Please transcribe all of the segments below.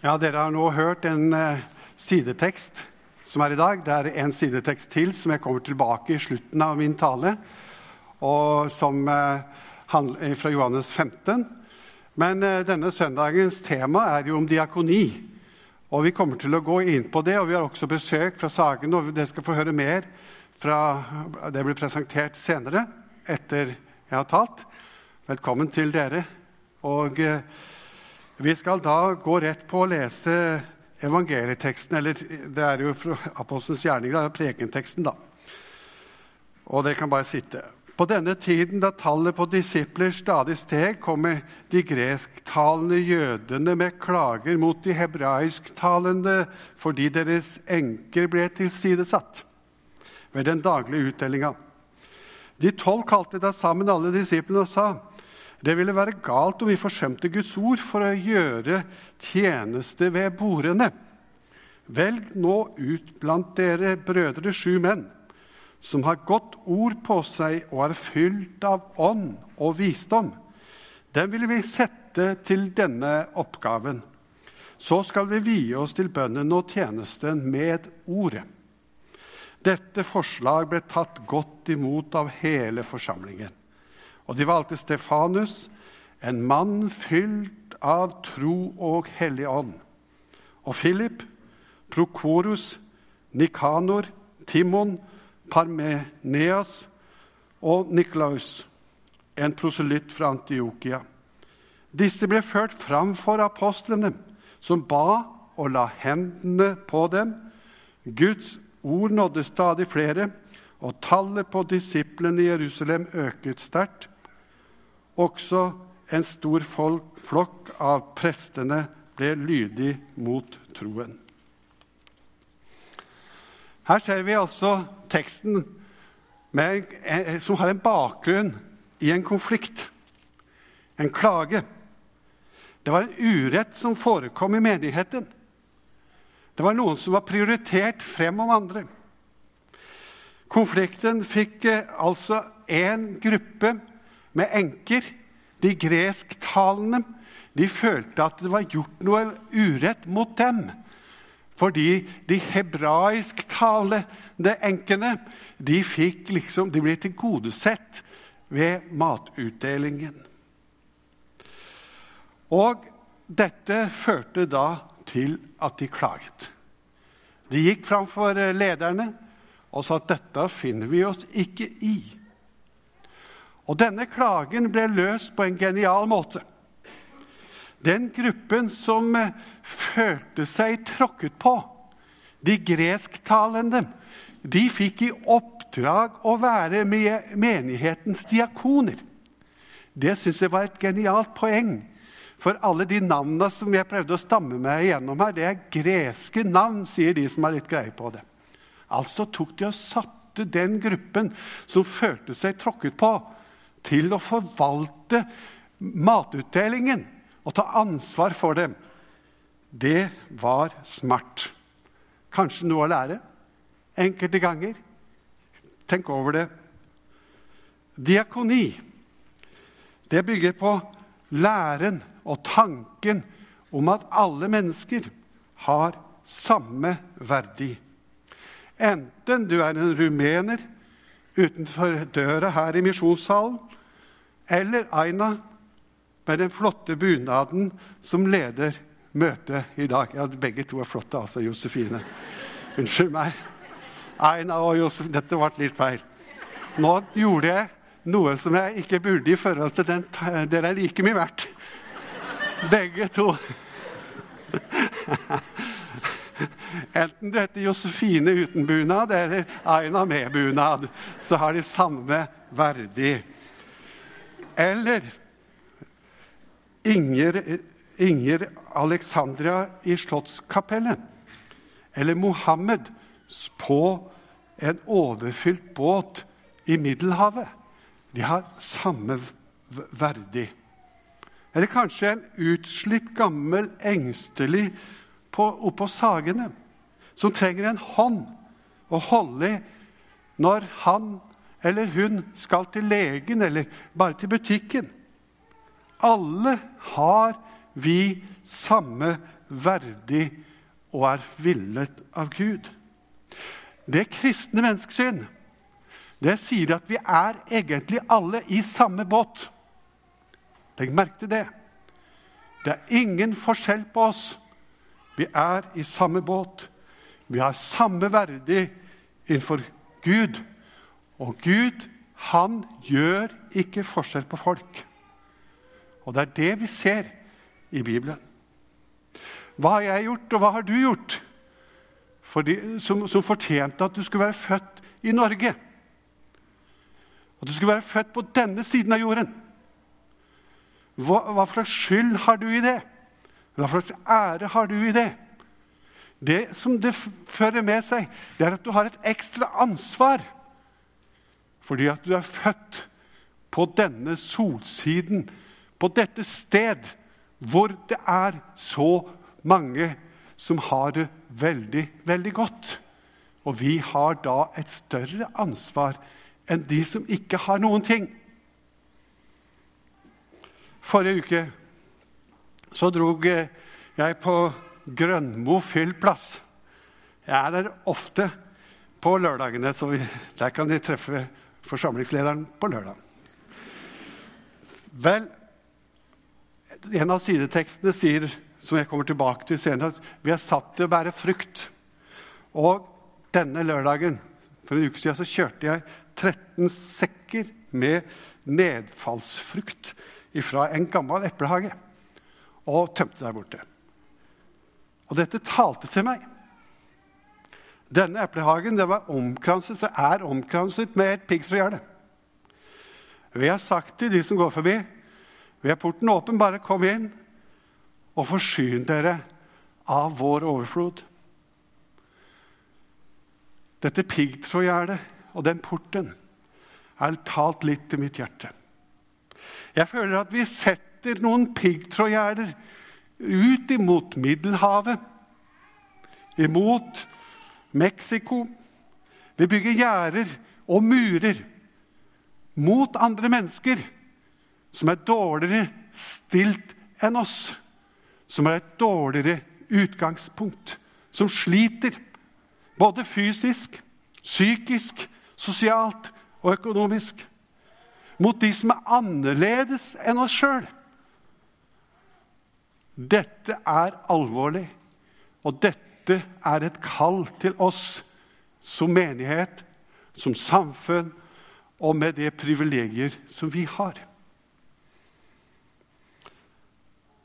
Ja, Dere har nå hørt en uh, sidetekst som er i dag. Det er en sidetekst til som jeg kommer tilbake i slutten av min tale, og som uh, handler fra Johannes 15. Men uh, denne søndagens tema er jo om diakoni. Og Vi kommer til å gå inn på det, og vi har også besøk fra Sagen. og Dere skal få høre mer fra det blir presentert senere etter jeg har talt. Velkommen til dere. Og eh, vi skal da gå rett på å lese evangelieteksten, eller det er jo fra Apostelens gjerninger, er prekenteksten, da. Og dere kan bare sitte. På denne tiden, da tallet på disipler stadig steg, kommer de gresktalende jødene med klager mot de hebraisktalende fordi deres enker ble tilsidesatt ved den daglige utdelinga. De tolv kalte da sammen alle disiplene og sa:" Det ville være galt om vi forsømte Guds ord for å gjøre tjeneste ved bordene. Velg nå ut blant dere brødre sju menn som har godt ord på seg og er fylt av ånd og visdom. Dem vil vi sette til denne oppgaven. Så skal vi vie oss til bønnen og tjenesten med ordet. Dette forslag ble tatt godt imot av hele forsamlingen. Og de valgte Stefanus, en mann fylt av tro og hellig ånd. Og Philip, Prokorus, Nikanor, Timon, Parmeneas og Niklaus, en proselytt fra Antiokia. Disse ble ført fram for apostlene, som ba og la hendene på dem. Guds ord nådde stadig flere, og tallet på disiplene i Jerusalem øket sterkt. Også en stor folk, flokk av prestene ble lydig mot troen. Her ser vi altså teksten med, som har en bakgrunn i en konflikt, en klage. Det var en urett som forekom i menigheten. Det var noen som var prioritert frem om andre. Konflikten fikk eh, altså én gruppe med enker. De gresktalende de følte at det var gjort noe urett mot dem. Fordi de hebraisktalende enkene de, liksom, de ble tilgodesett ved matutdelingen. Og dette førte da til at de klaget. De gikk framfor lederne og sa at dette finner vi oss ikke i. Og denne klagen ble løst på en genial måte. Den gruppen som eh, følte seg tråkket på, de gresktalende, de fikk i oppdrag å være menighetens diakoner. Det syns jeg var et genialt poeng. For alle de navnene som jeg prøvde å stamme meg igjennom her, det er greske navn, sier de som har litt greie på det. Altså tok de og satte den gruppen som følte seg tråkket på, til å forvalte matutdelingen og ta ansvar for dem. Det var smart. Kanskje noe å lære enkelte ganger. Tenk over det. Diakoni det bygger på læren og tanken om at alle mennesker har samme verdi. Enten du er en rumener utenfor døra her i misjonssalen, eller Aina med den flotte bunaden som leder møtet i dag. Ja, begge to er flotte, altså. Josefine. Unnskyld meg. Aina og Josef, Dette ble litt feil. Nå gjorde jeg noe som jeg ikke burde i forhold til den Dere er like mye verdt. Begge to. Enten du heter Josefine uten bunad eller Aina med bunad, så har de samme verdig. Eller Inger, Inger Alexandra i Slottskapellet. Eller Mohammed på en overfylt båt i Middelhavet. De har samme verdig. Eller kanskje en utslitt, gammel, engstelig oppå Sagene, som trenger en hånd å holde i når han eller hun skal til legen eller bare til butikken. Alle har vi samme verdig og er villet av Gud. Det kristne menneskesyn det sier at vi er egentlig alle i samme båt. Legg merke til det. Det er ingen forskjell på oss. Vi er i samme båt. Vi har samme verdig innenfor Gud. Og Gud, han gjør ikke forskjell på folk. Og det er det vi ser i Bibelen. Hva har jeg gjort, og hva har du gjort de, som, som fortjente at du skulle være født i Norge? At du skulle være født på denne siden av jorden? Hva, hva slags skyld har du i det? Hva slags ære har du i det? Det som det fører med seg, det er at du har et ekstra ansvar. Fordi at du er født på denne solsiden, på dette sted, hvor det er så mange som har det veldig, veldig godt. Og vi har da et større ansvar enn de som ikke har noen ting. Forrige uke så drog jeg på Grønmo fyllplass. Jeg er der ofte på lørdagene, så der kan de treffe forsamlingslederen på lørdag. Vel, en av sidetekstene sier, som jeg kommer tilbake til senere, at vi er satt til å bære frukt. Og denne lørdagen for en uke siden så kjørte jeg 13 sekker med nedfallsfrukt fra en gammel eplehage og tømte der borte. Og dette talte til meg. Denne eplehagen det var omkranset, det er omkranset med et piggtrådgjerde. Vi har sagt til de som går forbi, vi har porten åpen, bare kom inn og forsyn dere av vår overflod. Dette piggtrådgjerdet og den porten har talt litt til mitt hjerte. Jeg føler at vi setter noen piggtrådgjerder ut imot Middelhavet, imot Mexico. Vi bygger gjerder og murer mot andre mennesker som er dårligere stilt enn oss, som har et dårligere utgangspunkt, som sliter både fysisk, psykisk, sosialt og økonomisk. Mot de som er annerledes enn oss sjøl. Dette er alvorlig, og dette er et kall til oss som menighet, som samfunn og med de privilegier som vi har.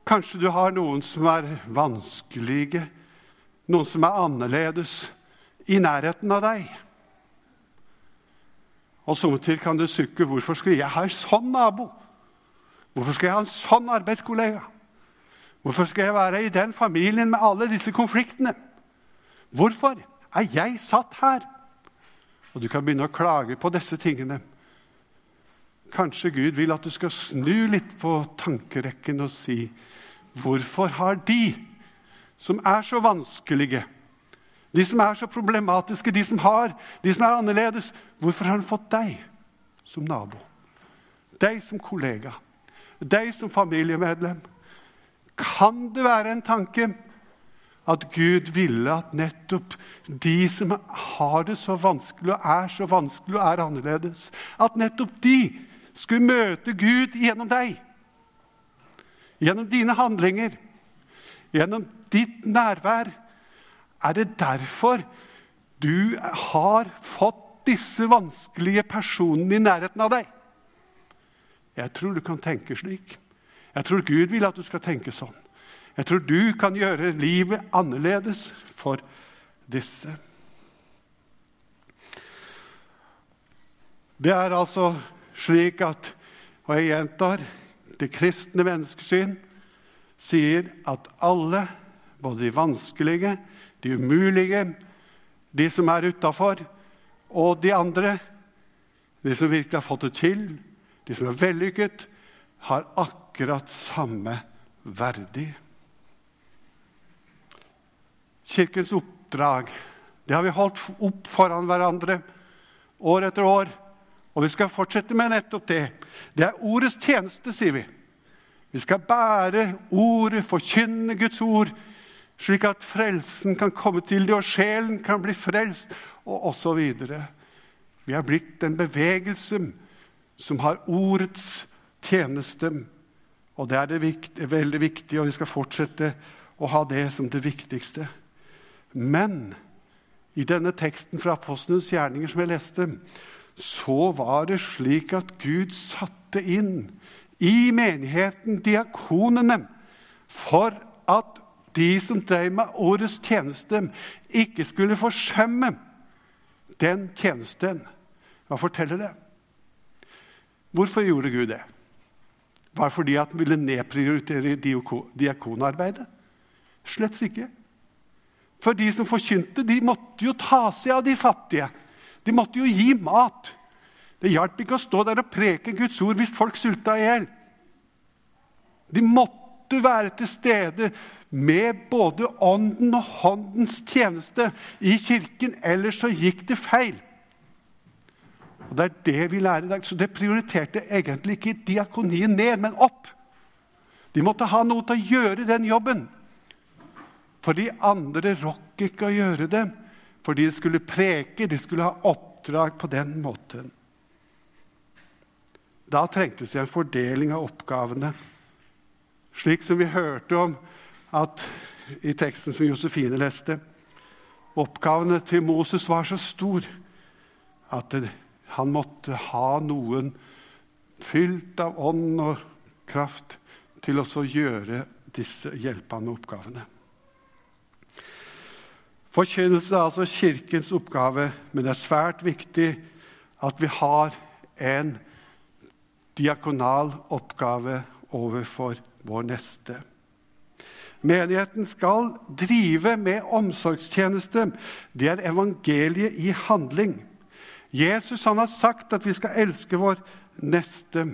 Kanskje du har noen som er vanskelige, noen som er annerledes, i nærheten av deg. Og Sommertid kan du sukke 'Hvorfor skulle jeg ha en sånn nabo?' 'Hvorfor skal jeg ha en sånn arbeidskollega?' Hvorfor skal jeg være i den familien med alle disse konfliktene? Hvorfor er jeg satt her? Og du kan begynne å klage på disse tingene. Kanskje Gud vil at du skal snu litt på tankerekken og si Hvorfor har de som er så vanskelige, de som er så problematiske, de som har, de som er annerledes Hvorfor har han fått deg som nabo? Deg som kollega? Deg som familiemedlem? Kan det være en tanke at Gud ville at nettopp de som har det så vanskelig og er så vanskelig og er annerledes, at nettopp de skulle møte Gud gjennom deg? Gjennom dine handlinger, gjennom ditt nærvær. Er det derfor du har fått disse vanskelige personene i nærheten av deg? Jeg tror du kan tenke slik. Jeg tror Gud vil at du skal tenke sånn. Jeg tror du kan gjøre livet annerledes for disse. Det er altså slik at, og jeg gjentar, det kristne menneskesyn sier at alle, både de vanskelige, de umulige, de som er utafor, og de andre, de som virkelig har fått det til, de som er vellykket, har akkurat samme verdi. Kirkens oppdrag det har vi holdt opp foran hverandre år etter år. Og vi skal fortsette med nettopp det. Det er ordets tjeneste, sier vi. Vi skal bære ordet, forkynne Guds ord, slik at frelsen kan komme til dem, og sjelen kan bli frelst, og osv. Vi har blitt en bevegelse som har ordets tjeneste. Og det er, det viktig, er veldig viktig, og vi skal fortsette å ha det som det viktigste. Men i denne teksten fra Apostlenes gjerninger som jeg leste, så var det slik at Gud satte inn i menigheten diakonene for at de som drev med årets tjeneste, ikke skulle forsømme den tjenesten. Hva forteller det? Hvorfor gjorde Gud det? Var fordi fordi han ville nedprioritere diakonarbeidet? Slett ikke. For de som forkynte, de måtte jo ta seg av de fattige. De måtte jo gi mat. Det hjalp ikke å stå der og preke Guds ord hvis folk sulta i hjel. De måtte være til stede med både ånden og håndens tjeneste i kirken, ellers så gikk det feil. Og Det er det vi lærer i dag. Så det prioriterte egentlig ikke diakonien ned, men opp. De måtte ha noe til å gjøre den jobben. For de andre rokk ikke å gjøre det, fordi de skulle preke, de skulle ha oppdrag på den måten. Da trengtes det en fordeling av oppgavene, slik som vi hørte om at i teksten som Josefine leste. Oppgavene til Moses var så stor at det, han måtte ha noen fylt av ånd og kraft til å gjøre disse hjelpende oppgavene. Forkynnelse er altså Kirkens oppgave, men det er svært viktig at vi har en diakonal oppgave overfor vår neste. Menigheten skal drive med omsorgstjeneste. Det er evangeliet i handling. Jesus han har sagt at vi skal elske vår neste.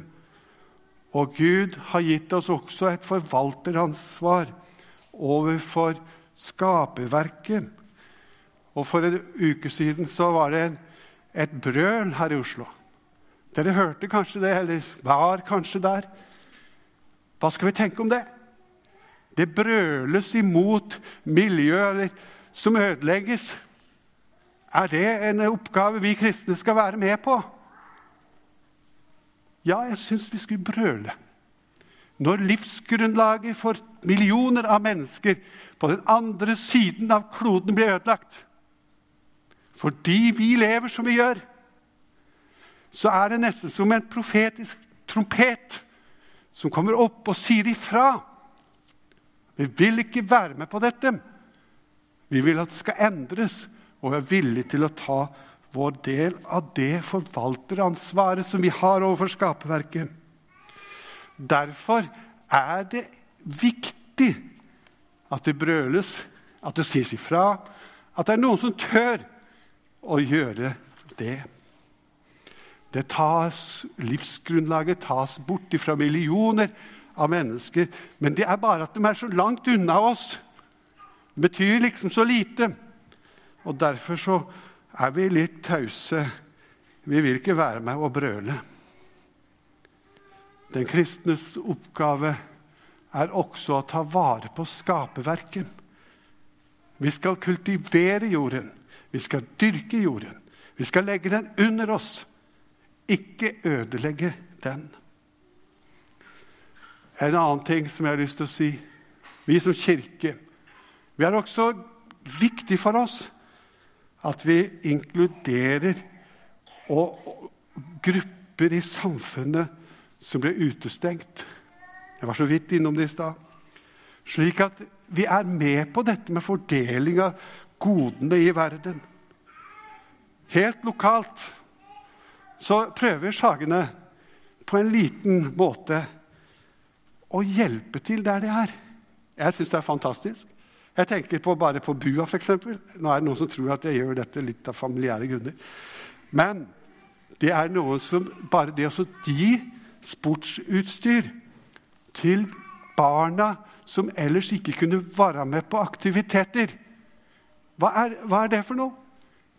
Og Gud har gitt oss også et forvalteransvar overfor skaperverket og For en uke siden så var det et brøl her i Oslo. Dere hørte kanskje det, eller var kanskje der. Hva skal vi tenke om det? Det brøles imot miljøet som ødelegges. Er det en oppgave vi kristne skal være med på? Ja, jeg syns vi skulle brøle. Når livsgrunnlaget for millioner av mennesker på den andre siden av kloden blir ødelagt, fordi vi lever som vi gjør, så er det nesten som en profetisk trompet som kommer opp og sier ifra. Vi vil ikke være med på dette. Vi vil at det skal endres, og er villig til å ta vår del av det forvalteransvaret som vi har overfor skaperverket. Derfor er det viktig at det brøles, at det sies ifra, at det er noen som tør å gjøre det. Det tas, livsgrunnlaget tas bort fra millioner av mennesker. Men det er bare at de er så langt unna oss. Det betyr liksom så lite. Og derfor så er vi litt tause. Vi vil ikke være med og brøle. Den kristnes oppgave er også å ta vare på skaperverket. Vi skal kultivere jorden. Vi skal dyrke jorden. Vi skal legge den under oss, ikke ødelegge den. En annen ting som jeg har lyst til å si Vi som kirke Vi er også viktig for oss at vi inkluderer og, grupper i samfunnet som ble utestengt. Jeg var så vidt innom det i stad. Slik at vi er med på dette med fordeling av godene i verden. Helt lokalt så prøver Sagene på en liten måte å hjelpe til der de er. Jeg syns det er fantastisk. Jeg tenker på, bare på Bua, f.eks. Nå er det noen som tror at jeg gjør dette litt av familiære grunner. Men det er noe som bare det å gi sportsutstyr til barna som ellers ikke kunne være med på aktiviteter hva er, hva er det for noe?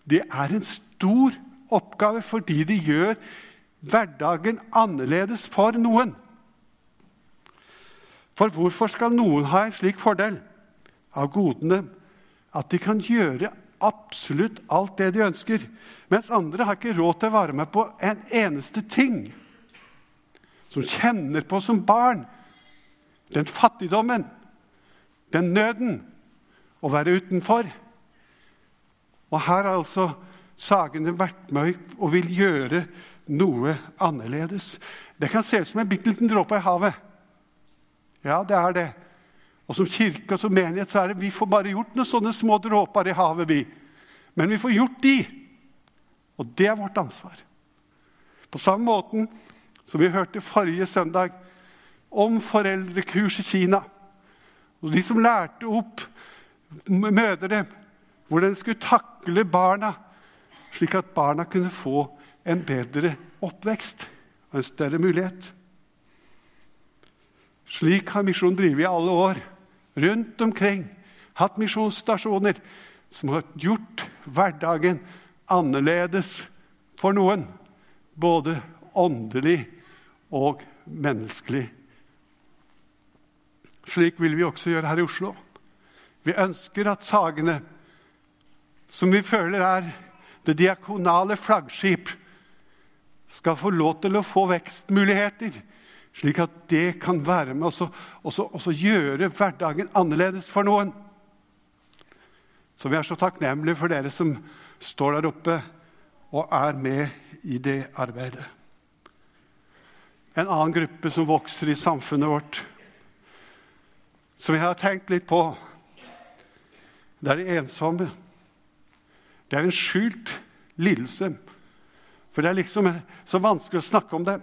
Det er en stor oppgave fordi de gjør hverdagen annerledes for noen. For hvorfor skal noen ha en slik fordel av godene at de kan gjøre absolutt alt det de ønsker, mens andre har ikke råd til å være med på en eneste ting? Som kjenner på som barn den fattigdommen, den nøden, å være utenfor. Og her har altså Sagene vært med og vil gjøre noe annerledes. Det kan se ut som en bitte liten dråpe i havet. Ja, det er det. Og som kirke og som menighet så er det vi får bare gjort noen sånne små dråper i havet. vi. Men vi får gjort de. Og det er vårt ansvar. På samme måten som vi hørte forrige søndag om foreldrekurs i Kina. Og de som lærte opp mødre hvordan de skulle takle barna, slik at barna kunne få en bedre oppvekst og en større mulighet. Slik har misjonen drevet i alle år. Rundt omkring. Hatt misjonsstasjoner som har gjort hverdagen annerledes for noen. Både åndelig og menneskelig. Slik vil vi også gjøre her i Oslo. Vi ønsker at Sagene, som vi føler er det diakonale flaggskip, skal få lov til å få vekstmuligheter, slik at det kan være med å gjøre hverdagen annerledes for noen. Så vi er så takknemlige for dere som står der oppe og er med i det arbeidet. En annen gruppe som vokser i samfunnet vårt, som jeg har tenkt litt på, det er de ensomme. Det er en skjult lidelse. For det er liksom så vanskelig å snakke om det.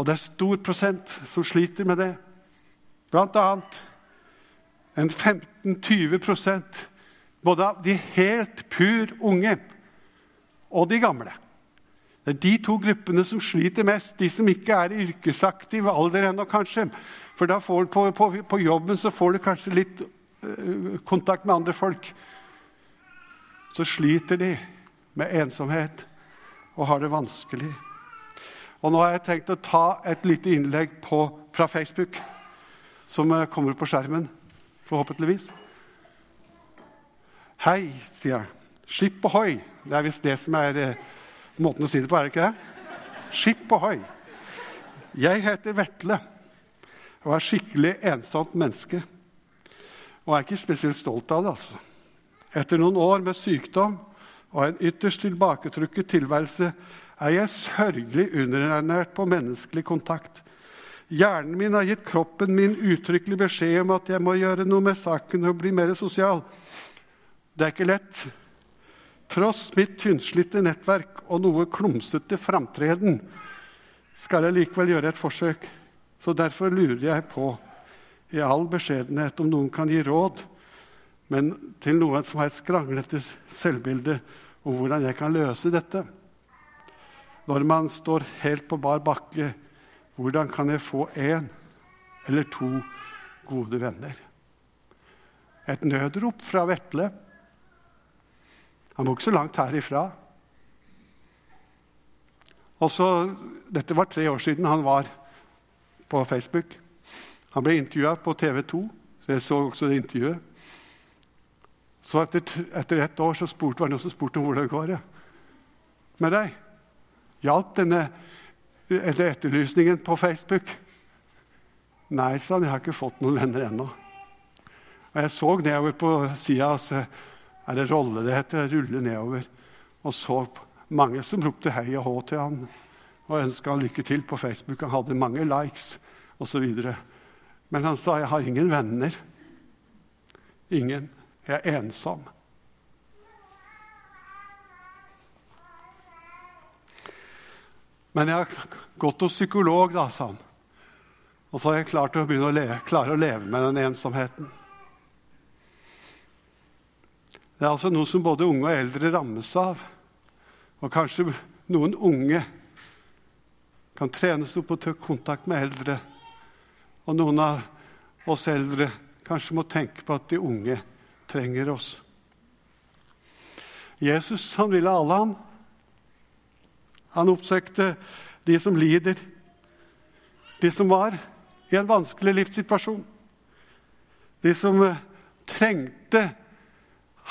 Og det er stor prosent som sliter med det. Blant annet en 15-20% både av de helt pur unge og de gamle. Det er de to gruppene som sliter mest, de som ikke er i yrkesaktiv alder ennå, kanskje. For da får, på, på, på, jobben så får du kanskje litt øh, kontakt med andre folk. Så sliter de med ensomhet og har det vanskelig. Og Nå har jeg tenkt å ta et lite innlegg på, fra Facebook, som uh, kommer på skjermen, forhåpentligvis. Hei, sier jeg. Skip ohoi. Det er visst det som er eh, måten å si det på, er det ikke det? Skip ohoi. Jeg heter Vetle og er skikkelig ensomt menneske. Og er ikke spesielt stolt av det. altså. Etter noen år med sykdom og en ytterst tilbaketrukket tilværelse er jeg sørgelig underernært på menneskelig kontakt. Hjernen min har gitt kroppen min uttrykkelig beskjed om at jeg må gjøre noe med saken og bli mer sosial. Det er ikke lett. Tross mitt tynnslitte nettverk og noe klumsete framtreden skal jeg likevel gjøre et forsøk. Så derfor lurer jeg på, i all beskjedenhet, om noen kan gi råd, men til noen som har et skranglete selvbilde, om hvordan jeg kan løse dette. Når man står helt på bar bakke, hvordan kan jeg få én eller to gode venner? Et nødrop fra Vetle. Han bor ikke så langt herifra. Også, dette var tre år siden han var på Facebook. Han ble intervjua på TV 2, så jeg så også det intervjuet. Så etter, etter ett år så spurte, var det noen som spurte om hvordan det går med deg. Hjalp denne etterlysningen på Facebook? Nei, sa han, jeg har ikke fått noen venner ennå. Og Jeg så nedover på sida, så er det rolle det heter, rulle nedover. Og så mange som ropte hei og hå til han og ønska han lykke til på Facebook. Han hadde mange likes osv. Men han sa 'Jeg har ingen venner'. Ingen. Jeg er ensom. Men jeg har gått hos psykolog, da, sa han. Og så har jeg klart å begynne å leve, klare å leve med den ensomheten. Det er altså noe som både unge og eldre rammes av. Og kanskje noen unge kan trenes opp og ta kontakt med eldre. Og noen av oss eldre kanskje må tenke på at de unge trenger oss. Jesus han ville alle, han. Han oppsøkte de som lider, de som var i en vanskelig livssituasjon. De som eh, trengte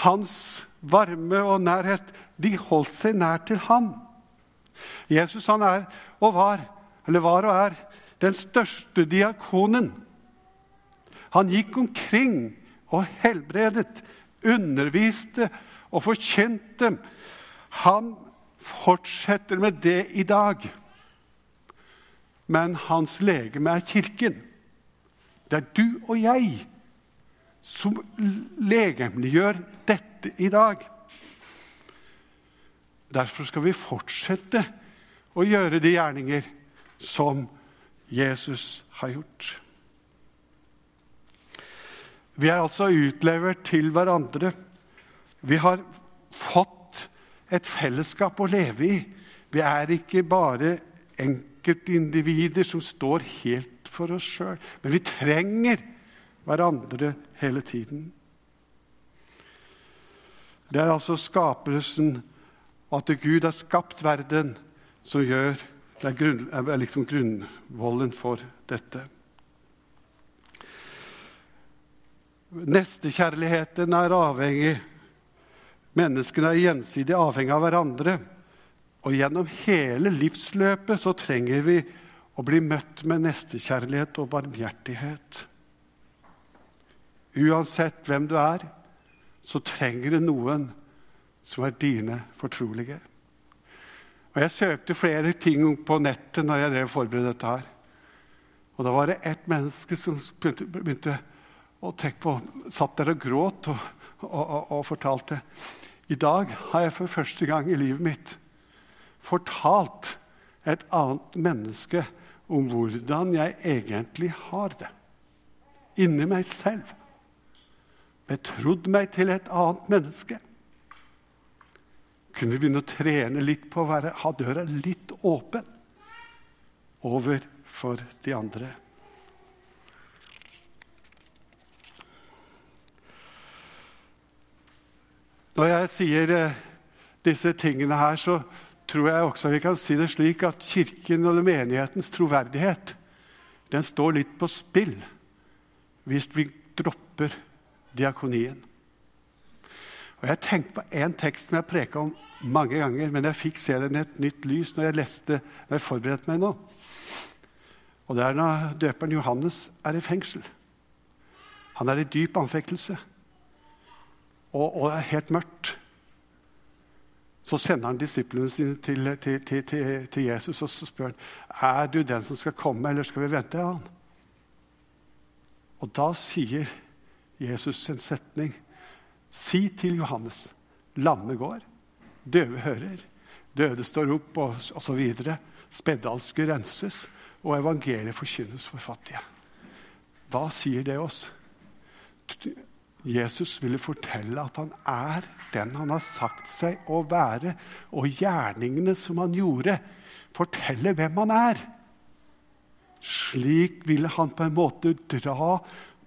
hans varme og nærhet, de holdt seg nær til ham. Jesus han er og var, eller var og er, den største diakonen. Han gikk omkring og helbredet, underviste og forkjente. Han fortsetter med det i dag. Men hans legeme er Kirken. Det er du og jeg som legemliggjør dette i dag. Derfor skal vi fortsette å gjøre de gjerninger som Jesus har gjort. Vi er altså utlevert til hverandre. Vi har fått et fellesskap å leve i. Vi er ikke bare enkeltindivider som står helt for oss sjøl, men vi trenger hverandre hele tiden. Det er altså skapelsen, at Gud har skapt verden, som gjør er, grunn, er liksom grunnvollen for dette. Nestekjærligheten er avhengig Menneskene er gjensidig avhengig av hverandre. Og gjennom hele livsløpet så trenger vi å bli møtt med nestekjærlighet og barmhjertighet. Uansett hvem du er, så trenger du noen som er dine fortrolige. Og Jeg søkte flere ting på nettet når jeg forberedte dette. her. Og Da var det ett menneske som begynte, begynte å tenke på Satt der og gråt og, og, og, og fortalte i dag har jeg for første gang i livet mitt fortalt et annet menneske om hvordan jeg egentlig har det. Inni meg selv. Betrodd meg til et annet menneske. Kunne vi begynne å trene litt på å være, ha døra litt åpen over for de andre? Når jeg sier eh, disse tingene her, så tror jeg også vi kan si det slik at Kirken og menighetens troverdighet den står litt på spill hvis vi dropper diakonien. Og Jeg tenkte på én tekst som jeg preka om mange ganger, men jeg fikk se den i et nytt lys når jeg leste, når jeg forberedte meg nå. Og Det er når døperen Johannes er i fengsel. Han er i dyp anfektelse og, og er helt mørkt. Så sender han disiplene sine til, til, til, til, Jesus og så spør han, er du den som skal komme, eller skal vi vente han? Og da sier Jesus en setning. Si til Johannes lamme går, døve hører, døde står opp, og osv. Spedalske renses, og evangeliet forkynnes for fattige. Hva sier det oss? Jesus ville fortelle at han er den han har sagt seg å være, og gjerningene som han gjorde, forteller hvem han er. Slik ville han på en måte dra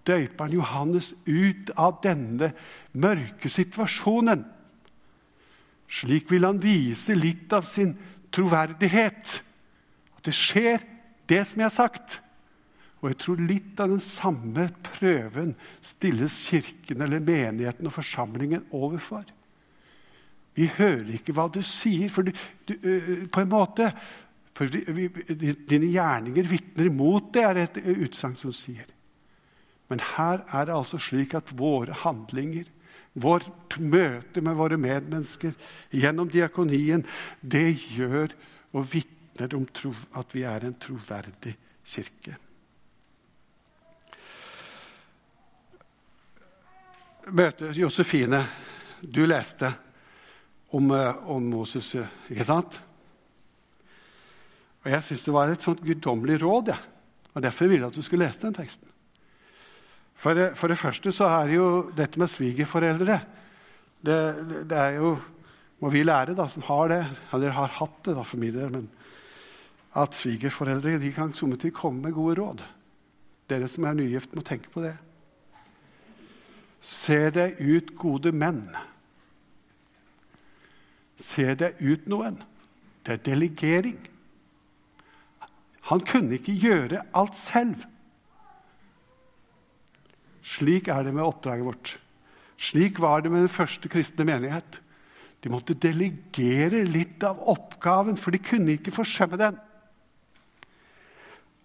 døperen Johannes ut av denne mørke situasjonen. Slik vil han vise litt av sin troverdighet. At det skjer, det som jeg har sagt. Og jeg tror litt av den samme prøven stilles Kirken eller menigheten og forsamlingen overfor. Vi hører ikke hva du sier, for du, du, på en måte For vi, dine gjerninger vitner imot det, er et utsagn som sier. Men her er det altså slik at våre handlinger, vårt møte med våre medmennesker gjennom diakonien, det gjør og vitner om at vi er en troverdig kirke. Møte Josefine. Du leste om, eh, om Moses, ikke sant? Og Jeg syns det var et sånt guddommelig råd. Ja. Og Derfor ville jeg at du skulle lese den teksten. For, eh, for, det første så er det jo dette med svigerforeldre det, det, det, er jo må vi lære, da, som har det, eller har hatt det da, for min del, men at svigerforeldre de kan komme med gode råd. Dere som er nygift, må tenke på det. Se deg ut, gode menn. Se deg ut noen. Det er delegering. Han kunne ikke gjøre alt selv. Slik er det med oppdraget vårt. Slik var det med den første kristne menighet. De måtte delegere litt av oppgaven, for de kunne ikke forsømme den.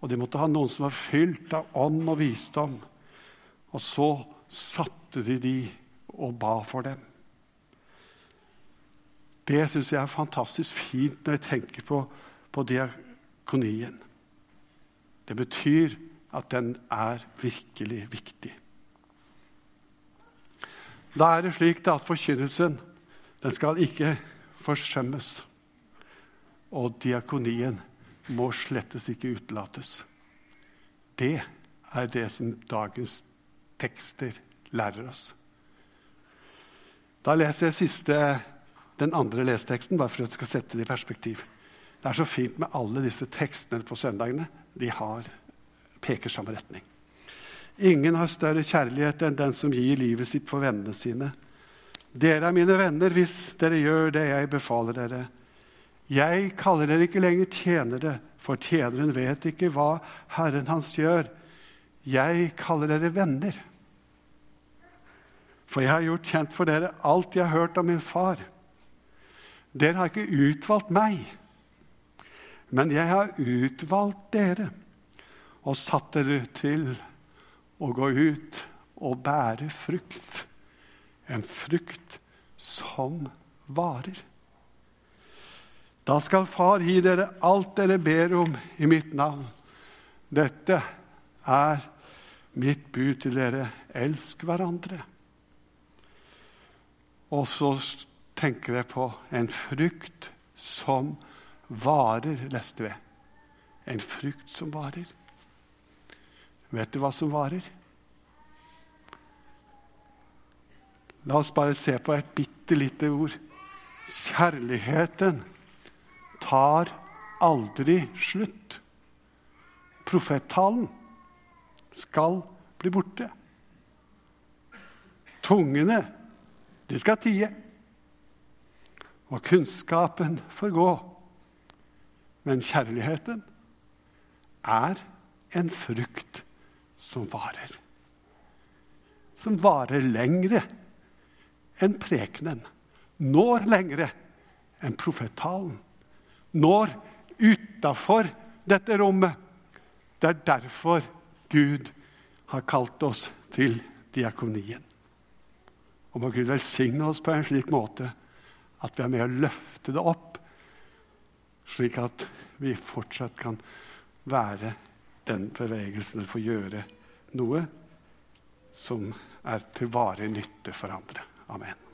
Og de måtte ha noen som var fylt av ånd og visdom. Og så satte de de og ba for dem. Det syns jeg er fantastisk fint når jeg tenker på, på diakonien. Det betyr at den er virkelig viktig. Da er det slik at forkynnelsen den skal ikke forsømmes. Og diakonien må slettes ikke utelates. Det er det som dagens tekster lærer oss. Da leser jeg siste den andre lesteksten, bare for at jeg skal sette det i perspektiv. Det er så fint med alle disse tekstene på søndagene. De har, peker samme retning. Ingen har større kjærlighet enn den som gir livet sitt for vennene sine. Dere er mine venner hvis dere gjør det jeg befaler dere. Jeg kaller dere ikke lenger tjenere, for tjeneren vet ikke hva Herren hans gjør. Jeg kaller dere venner. For jeg har gjort kjent for dere alt jeg har hørt om min far. Dere har ikke utvalgt meg, men jeg har utvalgt dere og satt dere til å gå ut og bære frukt. En frukt som varer. Da skal Far gi dere alt dere ber om i mitt navn. Dette er mitt bud til dere. Elsk hverandre. Og så tenker jeg på en frukt som varer, leste vi. En frukt som varer. Vet du hva som varer? La oss bare se på et bitte lite ord. Kjærligheten tar aldri slutt. Profettalen skal bli borte. Tungene, de skal tie og kunnskapen får gå. Men kjærligheten er en frukt som varer. Som varer lengre enn prekenen. Når lengre enn profetalen. Når utafor dette rommet. Det er derfor Gud har kalt oss til diakonien. Og må Gud velsigne oss på en slik måte at vi er med å løfte det opp, slik at vi fortsatt kan være den bevegelsen for få gjøre noe som er til varig nytte for andre. Amen.